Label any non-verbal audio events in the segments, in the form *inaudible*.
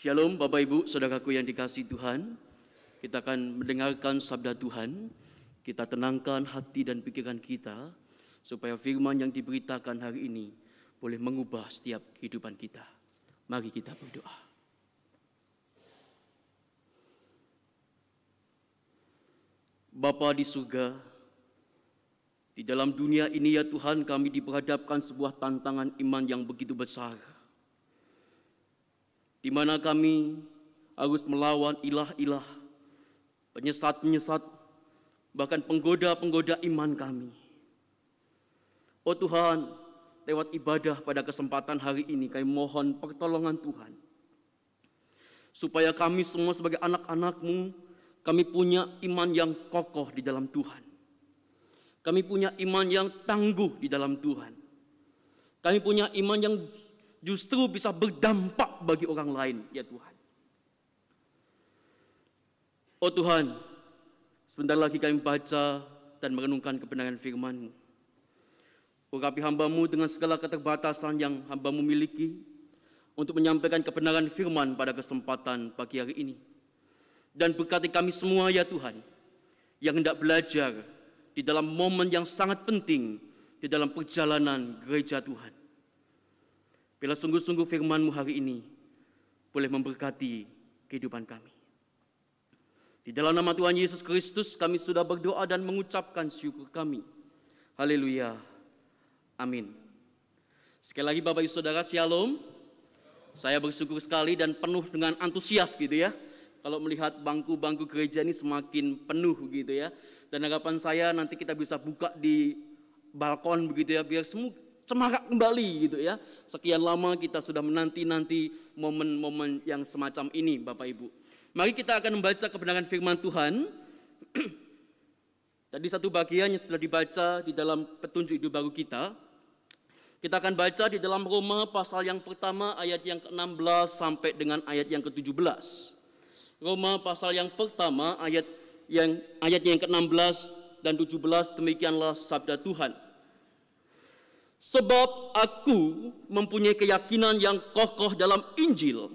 Shalom Bapak Ibu, Saudaraku yang dikasih Tuhan. Kita akan mendengarkan sabda Tuhan. Kita tenangkan hati dan pikiran kita supaya firman yang diberitakan hari ini boleh mengubah setiap kehidupan kita. Mari kita berdoa. Bapa di surga, di dalam dunia ini ya Tuhan kami diperhadapkan sebuah tantangan iman yang begitu besar. Di mana kami harus melawan ilah-ilah, penyesat-penyesat, bahkan penggoda-penggoda iman kami. Oh Tuhan, lewat ibadah pada kesempatan hari ini kami mohon pertolongan Tuhan. Supaya kami semua sebagai anak-anakmu, kami punya iman yang kokoh di dalam Tuhan. Kami punya iman yang tangguh di dalam Tuhan. Kami punya iman yang justru bisa berdampak bagi orang lain, ya Tuhan. Oh Tuhan, sebentar lagi kami baca dan merenungkan kebenaran firman-Mu. Urapi hambamu dengan segala keterbatasan yang hambamu miliki untuk menyampaikan kebenaran firman pada kesempatan pagi hari ini. Dan berkati kami semua ya Tuhan, yang hendak belajar di dalam momen yang sangat penting di dalam perjalanan gereja Tuhan. Bila sungguh-sungguh firman-Mu hari ini boleh memberkati kehidupan kami. Di dalam nama Tuhan Yesus Kristus kami sudah berdoa dan mengucapkan syukur kami. Haleluya. Amin. Sekali lagi Bapak Ibu Saudara, Shalom. Saya bersyukur sekali dan penuh dengan antusias gitu ya. Kalau melihat bangku-bangku gereja ini semakin penuh gitu ya. Dan harapan saya nanti kita bisa buka di balkon begitu ya biar semua cemarak kembali gitu ya. Sekian lama kita sudah menanti-nanti momen-momen yang semacam ini Bapak Ibu. Mari kita akan membaca kebenaran firman Tuhan. *clears throat* Tadi satu bagian yang sudah dibaca di dalam petunjuk hidup baru kita. Kita akan baca di dalam Roma pasal yang pertama ayat yang ke-16 sampai dengan ayat yang ke-17. Roma pasal yang pertama ayat yang ayat yang ke-16 dan 17 demikianlah sabda Tuhan. Sebab aku mempunyai keyakinan yang kokoh dalam Injil.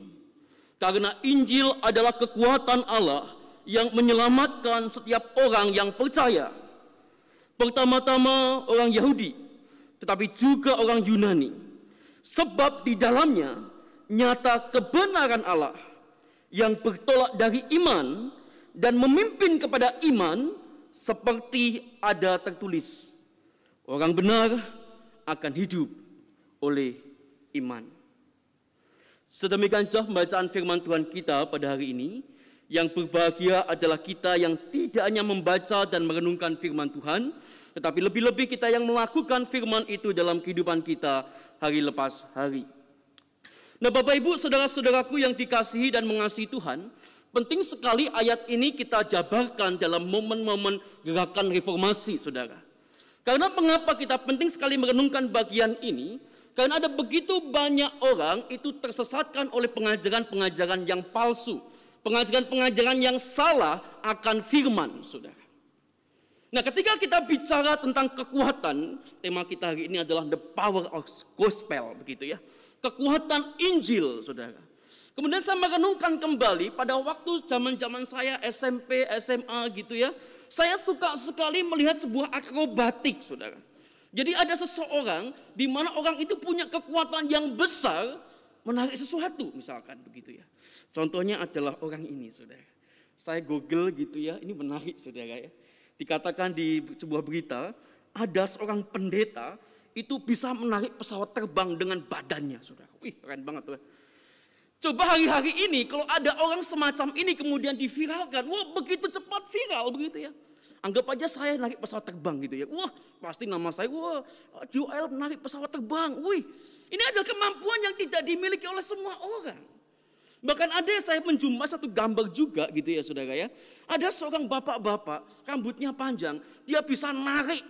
Karena Injil adalah kekuatan Allah yang menyelamatkan setiap orang yang percaya. Pertama-tama orang Yahudi, tetapi juga orang Yunani. Sebab di dalamnya nyata kebenaran Allah yang bertolak dari iman dan memimpin kepada iman seperti ada tertulis. Orang benar akan hidup oleh iman. Sedemikian jauh pembacaan firman Tuhan kita pada hari ini. Yang berbahagia adalah kita yang tidak hanya membaca dan merenungkan firman Tuhan, tetapi lebih-lebih kita yang melakukan firman itu dalam kehidupan kita hari lepas hari. Nah Bapak Ibu, saudara-saudaraku yang dikasihi dan mengasihi Tuhan, penting sekali ayat ini kita jabarkan dalam momen-momen gerakan reformasi, saudara. Karena mengapa kita penting sekali merenungkan bagian ini? Karena ada begitu banyak orang itu tersesatkan oleh pengajaran-pengajaran yang palsu. Pengajaran-pengajaran yang salah akan firman, saudara. Nah, ketika kita bicara tentang kekuatan, tema kita hari ini adalah the power of gospel, begitu ya. Kekuatan Injil, saudara. Kemudian saya merenungkan kembali pada waktu zaman-zaman saya SMP, SMA gitu ya. Saya suka sekali melihat sebuah akrobatik, saudara. Jadi ada seseorang di mana orang itu punya kekuatan yang besar menarik sesuatu, misalkan begitu ya. Contohnya adalah orang ini, saudara. Saya google gitu ya, ini menarik, saudara ya Dikatakan di sebuah berita, ada seorang pendeta itu bisa menarik pesawat terbang dengan badannya, saudara. Wih, keren banget tuh. Coba hari-hari ini kalau ada orang semacam ini kemudian diviralkan, wah begitu cepat viral begitu ya. Anggap aja saya naik pesawat terbang gitu ya. Wah, pasti nama saya, wah, Joel menarik pesawat terbang. Wih, ini adalah kemampuan yang tidak dimiliki oleh semua orang. Bahkan ada saya menjumpai satu gambar juga gitu ya saudara ya. Ada seorang bapak-bapak rambutnya panjang. Dia bisa narik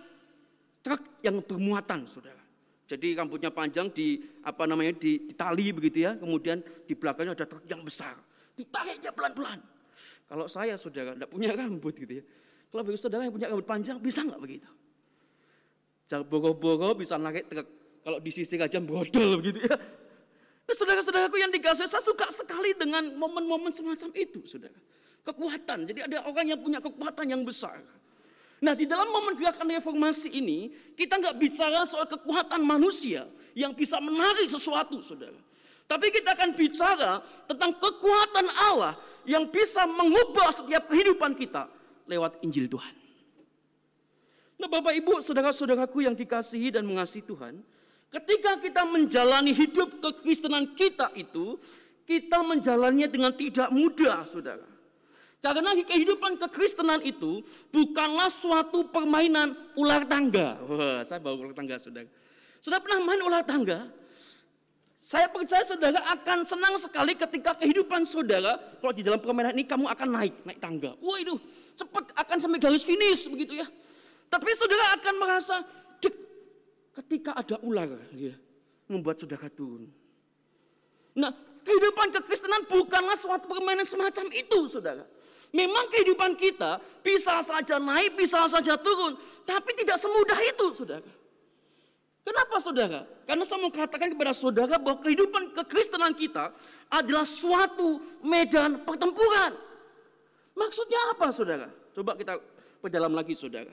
truk yang bermuatan saudara. Jadi rambutnya panjang di apa namanya di, di tali begitu ya. Kemudian di belakangnya ada truk yang besar. Ditariknya pelan-pelan. Kalau saya saudara tidak punya rambut gitu ya. Kalau bagi saudara yang punya rambut panjang bisa nggak begitu? Boro-boro bisa narik truk. Kalau disisir aja brodol begitu ya. Nah, saudara-saudaraku yang dikasih, saya suka sekali dengan momen-momen semacam itu, saudara. Kekuatan, jadi ada orang yang punya kekuatan yang besar. Nah di dalam momen gerakan reformasi ini, kita nggak bicara soal kekuatan manusia yang bisa menarik sesuatu, saudara. Tapi kita akan bicara tentang kekuatan Allah yang bisa mengubah setiap kehidupan kita lewat Injil Tuhan. Nah Bapak Ibu, saudara-saudaraku yang dikasihi dan mengasihi Tuhan, ketika kita menjalani hidup kekristenan kita itu, kita menjalannya dengan tidak mudah, saudara. Karena kehidupan kekristenan itu bukanlah suatu permainan ular tangga. Wah, saya bawa ular tangga, saudara. Sudah pernah main ular tangga? Saya percaya saudara akan senang sekali ketika kehidupan saudara, kalau di dalam permainan ini kamu akan naik, naik tangga. Wah itu cepat akan sampai garis finish begitu ya. Tapi saudara akan merasa dek ketika ada ular ya, membuat saudara turun. Nah kehidupan kekristenan bukanlah suatu permainan semacam itu saudara. Memang kehidupan kita bisa saja naik, bisa saja turun. Tapi tidak semudah itu saudara. Kenapa saudara? Karena saya mau katakan kepada saudara bahwa kehidupan kekristenan kita adalah suatu medan pertempuran. Maksudnya apa saudara? Coba kita perdalam lagi saudara.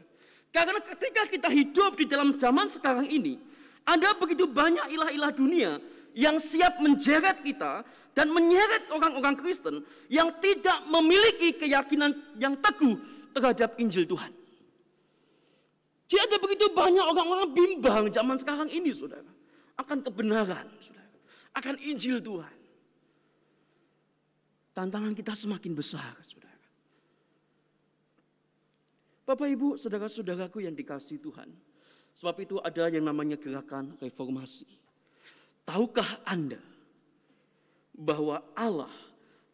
Karena ketika kita hidup di dalam zaman sekarang ini, ada begitu banyak ilah-ilah dunia yang siap menjeret kita dan menyeret orang-orang Kristen yang tidak memiliki keyakinan yang teguh terhadap Injil Tuhan. Jadi ada begitu banyak orang-orang bimbang zaman sekarang ini, saudara. Akan kebenaran, saudara. Akan Injil Tuhan. Tantangan kita semakin besar, saudara. Bapak Ibu, saudara-saudaraku yang dikasih Tuhan. Sebab itu ada yang namanya gerakan reformasi. Tahukah Anda bahwa Allah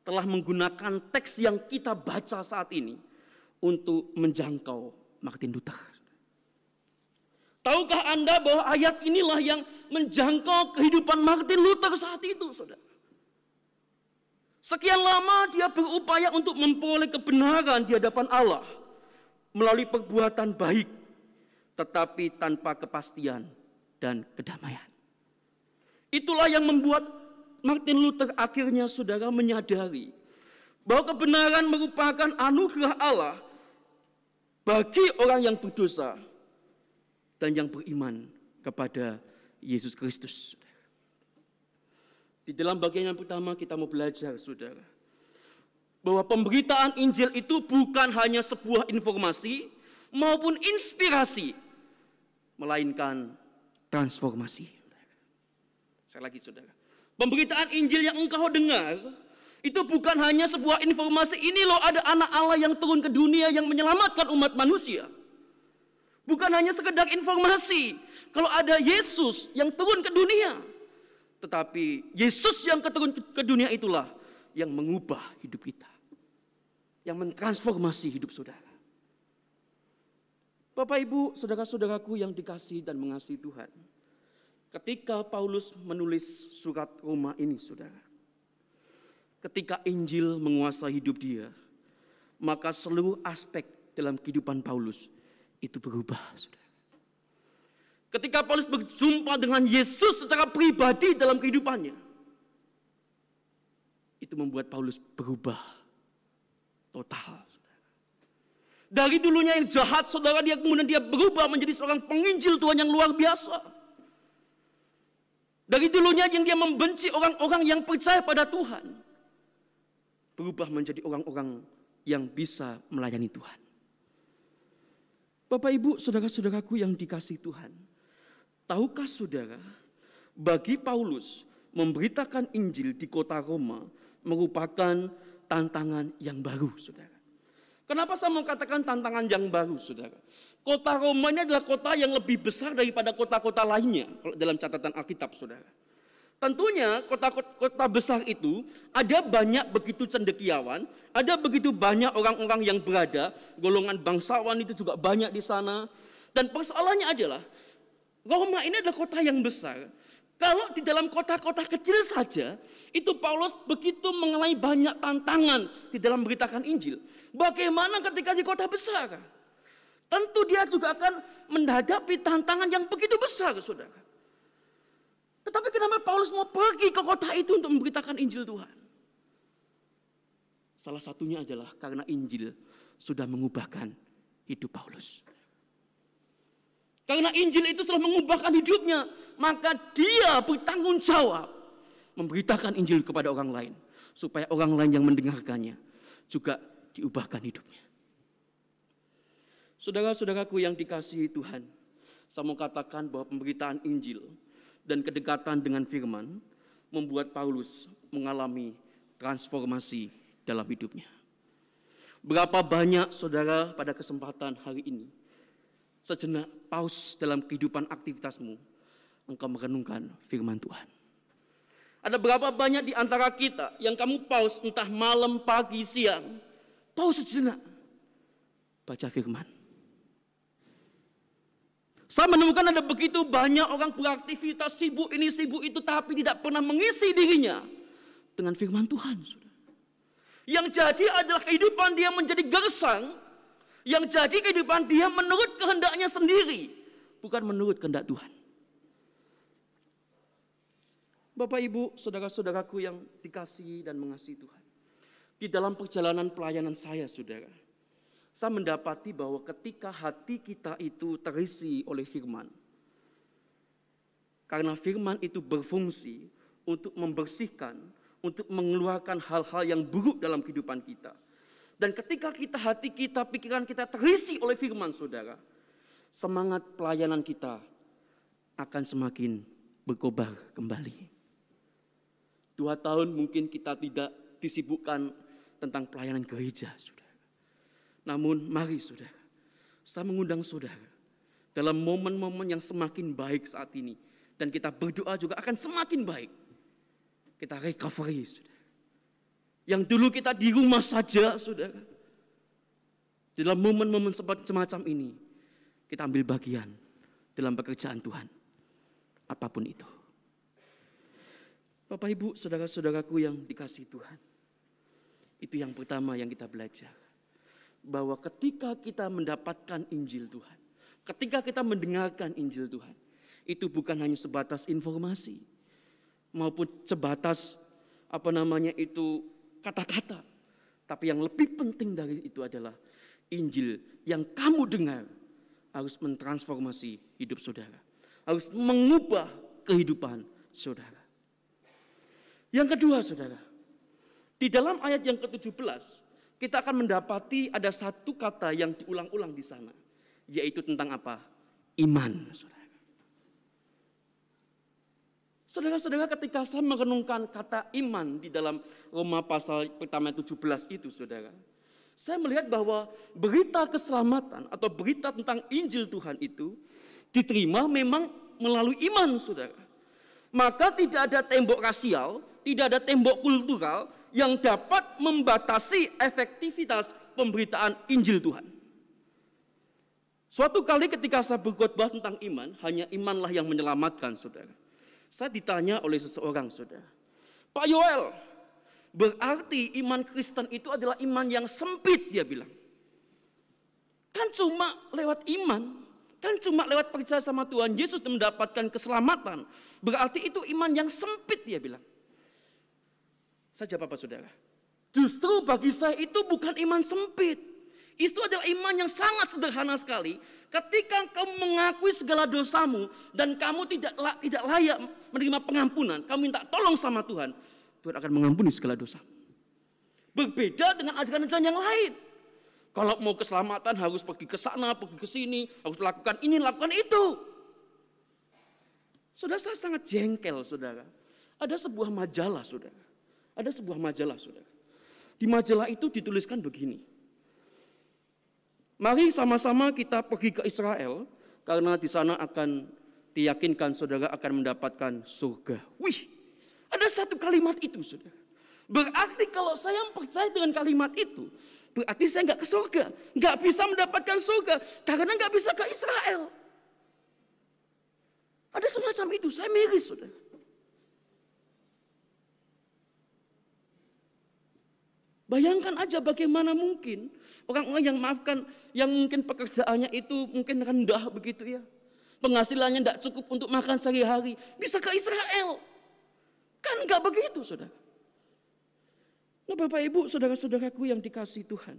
telah menggunakan teks yang kita baca saat ini untuk menjangkau Martin Luther? Tahukah Anda bahwa ayat inilah yang menjangkau kehidupan Martin Luther saat itu, saudara? Sekian lama dia berupaya untuk memperoleh kebenaran di hadapan Allah melalui perbuatan baik, tetapi tanpa kepastian dan kedamaian. Itulah yang membuat Martin Luther akhirnya saudara menyadari bahwa kebenaran merupakan anugerah Allah bagi orang yang berdosa dan yang beriman kepada Yesus Kristus. Di dalam bagian yang pertama kita mau belajar, saudara. Bahwa pemberitaan Injil itu bukan hanya sebuah informasi maupun inspirasi. Melainkan transformasi. Saya lagi saudara. Pemberitaan Injil yang engkau dengar itu bukan hanya sebuah informasi ini loh ada anak Allah yang turun ke dunia yang menyelamatkan umat manusia. Bukan hanya sekedar informasi. Kalau ada Yesus yang turun ke dunia. Tetapi Yesus yang turun ke dunia itulah yang mengubah hidup kita. Yang mentransformasi hidup saudara. Bapak ibu saudara-saudaraku yang dikasih dan mengasihi Tuhan. Ketika Paulus menulis surat Roma ini saudara. Ketika Injil menguasai hidup dia. Maka seluruh aspek dalam kehidupan Paulus itu berubah. Saudara. Ketika Paulus berjumpa dengan Yesus secara pribadi dalam kehidupannya, itu membuat Paulus berubah total. Dari dulunya yang jahat, saudara dia kemudian dia berubah menjadi seorang penginjil Tuhan yang luar biasa. Dari dulunya yang dia membenci orang-orang yang percaya pada Tuhan, berubah menjadi orang-orang yang bisa melayani Tuhan. Bapak Ibu, saudara-saudaraku yang dikasih Tuhan. Tahukah saudara, bagi Paulus memberitakan Injil di kota Roma merupakan tantangan yang baru, saudara. Kenapa saya mau katakan tantangan yang baru, saudara? Kota Roma adalah kota yang lebih besar daripada kota-kota lainnya, dalam catatan Alkitab, saudara. Tentunya kota-kota besar itu ada banyak begitu cendekiawan, ada begitu banyak orang-orang yang berada, golongan bangsawan itu juga banyak di sana. Dan persoalannya adalah Roma ini adalah kota yang besar. Kalau di dalam kota-kota kecil saja, itu Paulus begitu mengalami banyak tantangan di dalam beritakan Injil. Bagaimana ketika di kota besar? Tentu dia juga akan menghadapi tantangan yang begitu besar, saudara. Tetapi kenapa Paulus mau pergi ke kota itu untuk memberitakan Injil Tuhan? Salah satunya adalah karena Injil sudah mengubahkan hidup Paulus. Karena Injil itu sudah mengubahkan hidupnya, maka dia bertanggung jawab memberitakan Injil kepada orang lain supaya orang lain yang mendengarkannya juga diubahkan hidupnya. Saudara-saudaraku yang dikasihi Tuhan, saya mau katakan bahwa pemberitaan Injil dan kedekatan dengan firman membuat Paulus mengalami transformasi dalam hidupnya. Berapa banyak saudara pada kesempatan hari ini sejenak paus dalam kehidupan aktivitasmu, engkau merenungkan firman Tuhan. Ada berapa banyak di antara kita yang kamu paus entah malam, pagi, siang, paus sejenak baca firman. Saya menemukan ada begitu banyak orang beraktivitas sibuk ini sibuk itu tapi tidak pernah mengisi dirinya dengan firman Tuhan. Yang jadi adalah kehidupan dia menjadi gersang yang jadi kehidupan dia menurut kehendaknya sendiri, bukan menurut kehendak Tuhan. Bapak Ibu, saudara-saudaraku yang dikasihi dan mengasihi Tuhan. Di dalam perjalanan pelayanan saya, saudara, saya mendapati bahwa ketika hati kita itu terisi oleh firman, karena firman itu berfungsi untuk membersihkan, untuk mengeluarkan hal-hal yang buruk dalam kehidupan kita dan ketika kita hati kita, pikiran kita terisi oleh firman saudara, semangat pelayanan kita akan semakin berkobar kembali. Dua tahun mungkin kita tidak disibukkan tentang pelayanan gereja, saudara. Namun mari saudara, saya mengundang saudara dalam momen-momen yang semakin baik saat ini. Dan kita berdoa juga akan semakin baik. Kita recovery, saudara. Yang dulu kita di rumah saja, saudara. Dalam momen-momen semacam ini, kita ambil bagian dalam pekerjaan Tuhan. Apa pun itu. Bapak Ibu, saudara-saudaraku yang dikasih Tuhan. Itu yang pertama yang kita belajar. Bahwa ketika kita mendapatkan Injil Tuhan. Ketika kita mendengarkan Injil Tuhan. Itu bukan hanya sebatas informasi. Maupun sebatas apa namanya itu kata-kata. Tapi yang lebih penting dari itu adalah Injil yang kamu dengar harus mentransformasi hidup saudara. Harus mengubah kehidupan saudara. Yang kedua saudara, di dalam ayat yang ke-17 kita akan mendapati ada satu kata yang diulang-ulang di sana. Yaitu tentang apa? Iman saudara. Saudara-saudara ketika saya merenungkan kata iman di dalam Roma pasal pertama 17 itu saudara. Saya melihat bahwa berita keselamatan atau berita tentang Injil Tuhan itu diterima memang melalui iman saudara. Maka tidak ada tembok rasial, tidak ada tembok kultural yang dapat membatasi efektivitas pemberitaan Injil Tuhan. Suatu kali ketika saya berkhotbah tentang iman, hanya imanlah yang menyelamatkan saudara. Saya ditanya oleh seseorang, saudara. Pak Yoel, berarti iman Kristen itu adalah iman yang sempit, dia bilang. Kan cuma lewat iman, kan cuma lewat percaya sama Tuhan Yesus mendapatkan keselamatan. Berarti itu iman yang sempit, dia bilang. Saya jawab apa, saudara? Justru bagi saya itu bukan iman sempit. Itu adalah iman yang sangat sederhana sekali. Ketika kamu mengakui segala dosamu dan kamu tidak tidak layak menerima pengampunan, kamu minta tolong sama Tuhan, Tuhan akan mengampuni segala dosa. Berbeda dengan ajaran-ajaran yang lain. Kalau mau keselamatan harus pergi ke sana, pergi ke sini, harus lakukan ini, lakukan itu. Saudara saya sangat jengkel, saudara. Ada sebuah majalah, saudara. Ada sebuah majalah, saudara. Di majalah itu dituliskan begini. Mari sama-sama kita pergi ke Israel karena di sana akan diyakinkan saudara akan mendapatkan surga. Wih, ada satu kalimat itu saudara. Berarti kalau saya percaya dengan kalimat itu, berarti saya nggak ke surga, nggak bisa mendapatkan surga karena nggak bisa ke Israel. Ada semacam itu, saya miris saudara. Bayangkan aja bagaimana mungkin orang-orang yang maafkan, yang mungkin pekerjaannya itu mungkin rendah begitu ya. Penghasilannya tidak cukup untuk makan sehari-hari. Bisa ke Israel. Kan nggak begitu saudara. Nah Bapak Ibu, saudara-saudaraku yang dikasih Tuhan.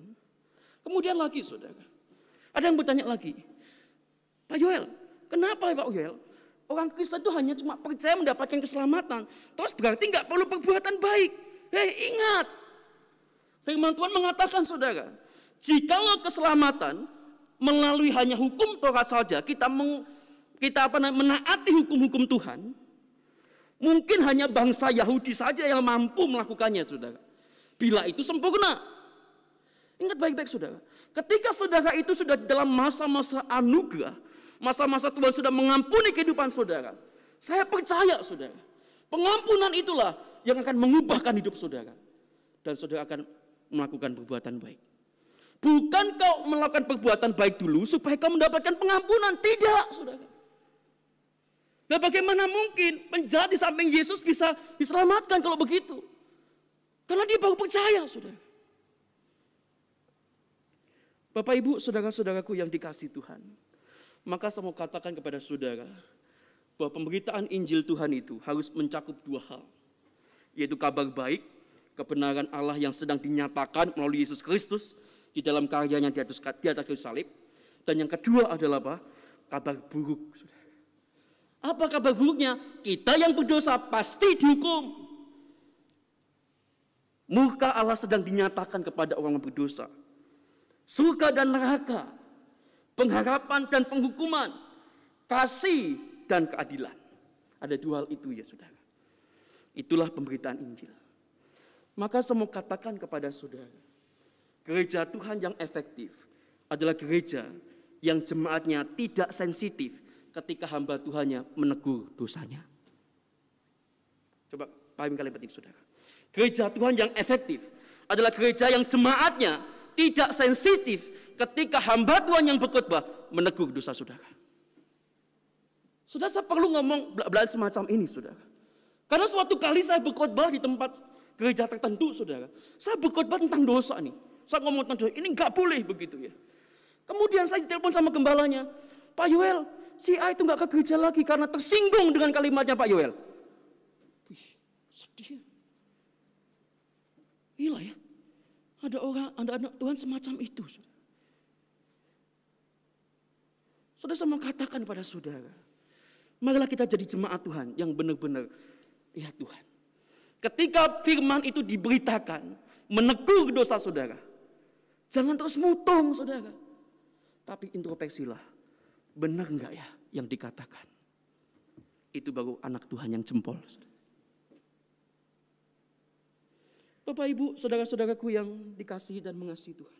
Kemudian lagi saudara. Ada yang bertanya lagi. Pak Yoel, kenapa Pak Yoel? Orang Kristen itu hanya cuma percaya mendapatkan keselamatan. Terus berarti nggak perlu perbuatan baik. Hei ingat. Firman Tuhan mengatakan saudara. Jikalau keselamatan melalui hanya hukum Taurat saja, kita meng, kita apa menaati hukum-hukum Tuhan, mungkin hanya bangsa Yahudi saja yang mampu melakukannya, saudara. Bila itu sempurna. Ingat baik-baik, saudara. Ketika saudara itu sudah dalam masa-masa anugerah, masa-masa Tuhan sudah mengampuni kehidupan saudara, saya percaya, saudara, pengampunan itulah yang akan mengubahkan hidup saudara. Dan saudara akan melakukan perbuatan baik. Bukan kau melakukan perbuatan baik dulu supaya kau mendapatkan pengampunan. Tidak, saudara. Nah bagaimana mungkin penjahat di samping Yesus bisa diselamatkan kalau begitu? Karena dia baru percaya, saudara. Bapak ibu saudara-saudaraku yang dikasih Tuhan. Maka saya mau katakan kepada saudara bahwa pemberitaan Injil Tuhan itu harus mencakup dua hal. Yaitu kabar baik, kebenaran Allah yang sedang dinyatakan melalui Yesus Kristus di dalam karyanya di atas di atas kayu salib. Dan yang kedua adalah apa? Kabar buruk. Apa kabar buruknya? Kita yang berdosa pasti dihukum. Muka Allah sedang dinyatakan kepada orang yang berdosa. Surga dan neraka. Pengharapan dan penghukuman. Kasih dan keadilan. Ada dua hal itu ya saudara. Itulah pemberitaan Injil. Maka saya mau katakan kepada saudara. Gereja Tuhan yang efektif adalah gereja yang jemaatnya tidak sensitif ketika hamba Tuhannya menegur dosanya. Coba pahami kalian penting saudara. Gereja Tuhan yang efektif adalah gereja yang jemaatnya tidak sensitif ketika hamba Tuhan yang berkhotbah menegur dosa saudara. Sudah saya perlu ngomong belak semacam ini saudara. Karena suatu kali saya berkhotbah di tempat gereja tertentu saudara. Saya berkhotbah tentang dosa nih. Saya ngomong tentang ini nggak boleh begitu ya. Kemudian saya ditelepon sama gembalanya, Pak Yoel, si A itu nggak ke gereja lagi karena tersinggung dengan kalimatnya Pak Yoel. Wih, sedih. Gila ya. Ada orang, ada anak Tuhan semacam itu. Saudara saya mau katakan pada saudara, marilah kita jadi jemaat Tuhan yang benar-benar ya Tuhan. Ketika firman itu diberitakan, menegur dosa saudara, Jangan terus mutung saudara. Tapi introspeksilah. Benar enggak ya yang dikatakan? Itu baru anak Tuhan yang jempol. Bapak ibu saudara-saudaraku yang dikasihi dan mengasihi Tuhan.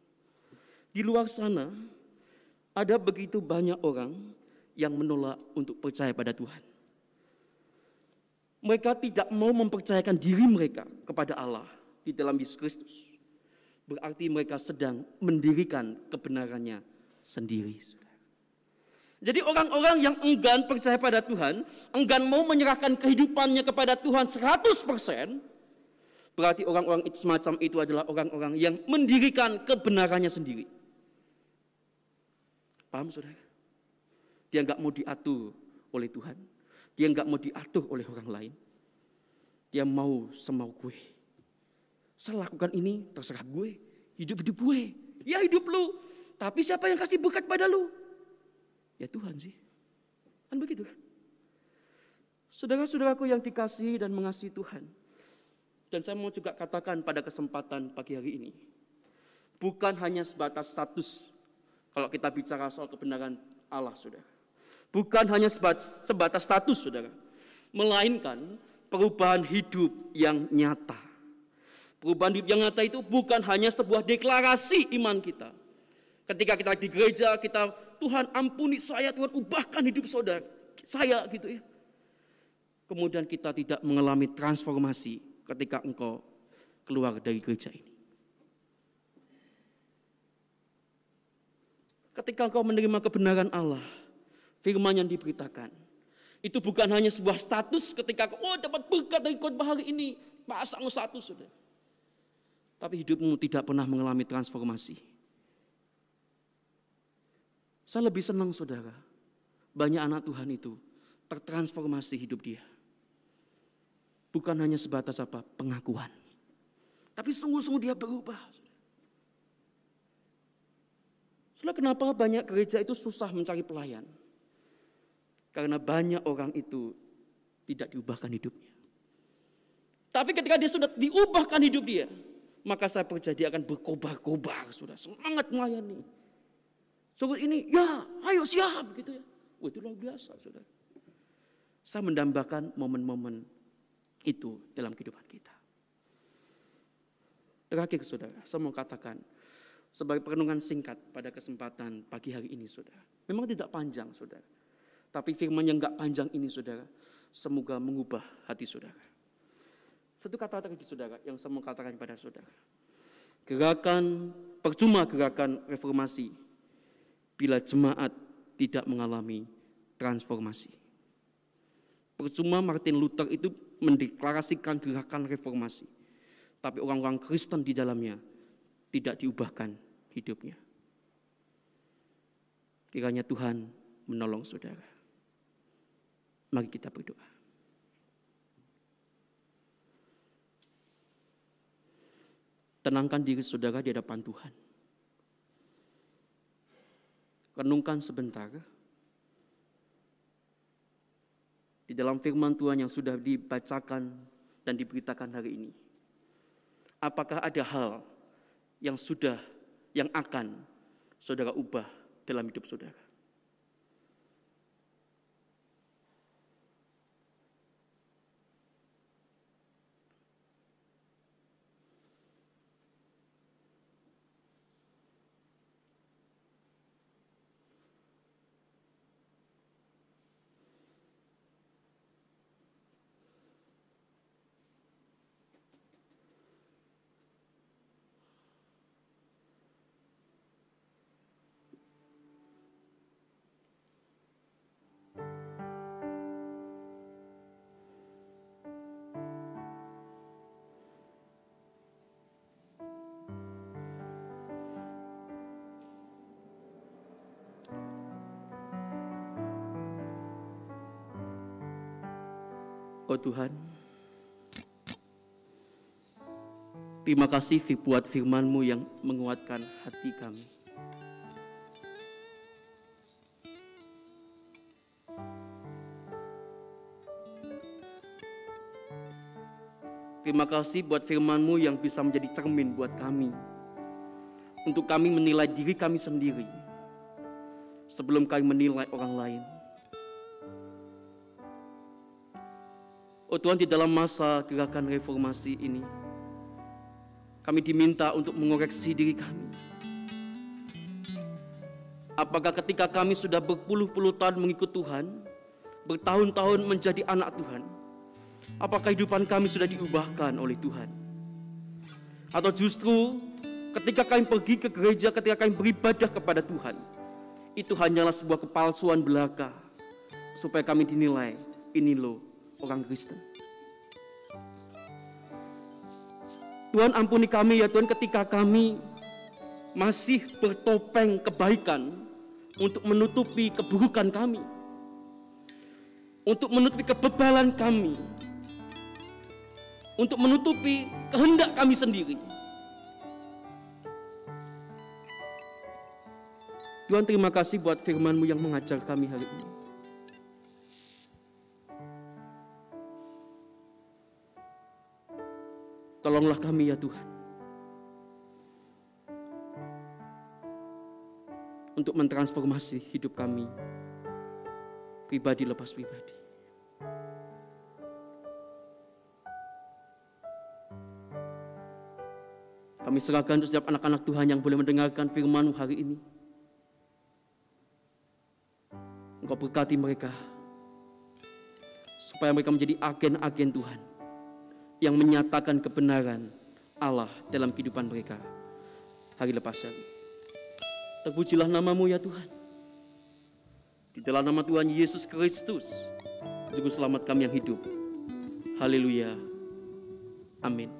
Di luar sana ada begitu banyak orang yang menolak untuk percaya pada Tuhan. Mereka tidak mau mempercayakan diri mereka kepada Allah di dalam Yesus Kristus berarti mereka sedang mendirikan kebenarannya sendiri. Jadi orang-orang yang enggan percaya pada Tuhan, enggan mau menyerahkan kehidupannya kepada Tuhan 100%, berarti orang-orang semacam itu adalah orang-orang yang mendirikan kebenarannya sendiri. Paham saudara? Dia nggak mau diatur oleh Tuhan. Dia nggak mau diatur oleh orang lain. Dia mau semau gue. Saya lakukan ini terserah gue. Hidup-hidup gue. Ya hidup lu. Tapi siapa yang kasih berkat pada lu? Ya Tuhan sih. Kan begitu kan? Saudara-saudaraku yang dikasih dan mengasihi Tuhan. Dan saya mau juga katakan pada kesempatan pagi hari ini. Bukan hanya sebatas status. Kalau kita bicara soal kebenaran Allah saudara. Bukan hanya sebatas, status saudara. Melainkan perubahan hidup yang nyata. Perubahan hidup yang nyata itu bukan hanya sebuah deklarasi iman kita. Ketika kita di gereja, kita Tuhan ampuni saya, Tuhan ubahkan hidup saudara, saya gitu ya. Kemudian kita tidak mengalami transformasi ketika engkau keluar dari gereja ini. Ketika engkau menerima kebenaran Allah, firman yang diberitakan, itu bukan hanya sebuah status ketika oh dapat berkat dari khotbah hari ini, pasang satu sudah tapi hidupmu tidak pernah mengalami transformasi. Saya lebih senang saudara, banyak anak Tuhan itu tertransformasi hidup dia. Bukan hanya sebatas apa? Pengakuan. Tapi sungguh-sungguh dia berubah. Setelah kenapa banyak gereja itu susah mencari pelayan? Karena banyak orang itu tidak diubahkan hidupnya. Tapi ketika dia sudah diubahkan hidup dia, maka saya percaya dia akan berkobar-kobar, sudah semangat melayani. Sobat ini, ya, ayo siap gitu ya. Wah, itu luar biasa, saudara. Saya mendambakan momen-momen itu dalam kehidupan kita. Terakhir, saudara, saya mau katakan sebagai perenungan singkat pada kesempatan pagi hari ini, saudara. Memang tidak panjang, saudara. Tapi firman yang enggak panjang ini, saudara, semoga mengubah hati saudara. Satu kata lagi, saudara, yang saya mau katakan kepada saudara. Gerakan, percuma gerakan reformasi bila jemaat tidak mengalami transformasi. Percuma Martin Luther itu mendeklarasikan gerakan reformasi. Tapi orang-orang Kristen di dalamnya tidak diubahkan hidupnya. Kiranya Tuhan menolong saudara. Mari kita berdoa. Tenangkan diri saudara di hadapan Tuhan. renungkan sebentar di dalam firman Tuhan yang sudah dibacakan dan diberitakan hari ini. Apakah ada hal yang sudah, yang akan saudara ubah dalam hidup saudara? Oh Tuhan, terima kasih buat firman-Mu yang menguatkan hati kami. Terima kasih buat firman-Mu yang bisa menjadi cermin buat kami. Untuk kami menilai diri kami sendiri. Sebelum kami menilai orang lain. Oh Tuhan di dalam masa gerakan reformasi ini kami diminta untuk mengoreksi diri kami. Apakah ketika kami sudah berpuluh-puluh tahun mengikut Tuhan, bertahun-tahun menjadi anak Tuhan, apakah kehidupan kami sudah diubahkan oleh Tuhan? Atau justru ketika kami pergi ke gereja, ketika kami beribadah kepada Tuhan, itu hanyalah sebuah kepalsuan belaka supaya kami dinilai ini loh orang Kristen. Tuhan ampuni kami ya Tuhan ketika kami masih bertopeng kebaikan untuk menutupi keburukan kami. Untuk menutupi kebebalan kami. Untuk menutupi kehendak kami sendiri. Tuhan terima kasih buat firman-Mu yang mengajar kami hari ini. Tolonglah kami ya Tuhan. Untuk mentransformasi hidup kami. Pribadi lepas pribadi. Kami serahkan untuk setiap anak-anak Tuhan yang boleh mendengarkan firman hari ini. Engkau berkati mereka. Supaya mereka menjadi agen-agen Tuhan yang menyatakan kebenaran Allah dalam kehidupan mereka hari lepas hari. Terpujilah namamu ya Tuhan. Di dalam nama Tuhan Yesus Kristus, Juru Selamat kami yang hidup. Haleluya. Amin.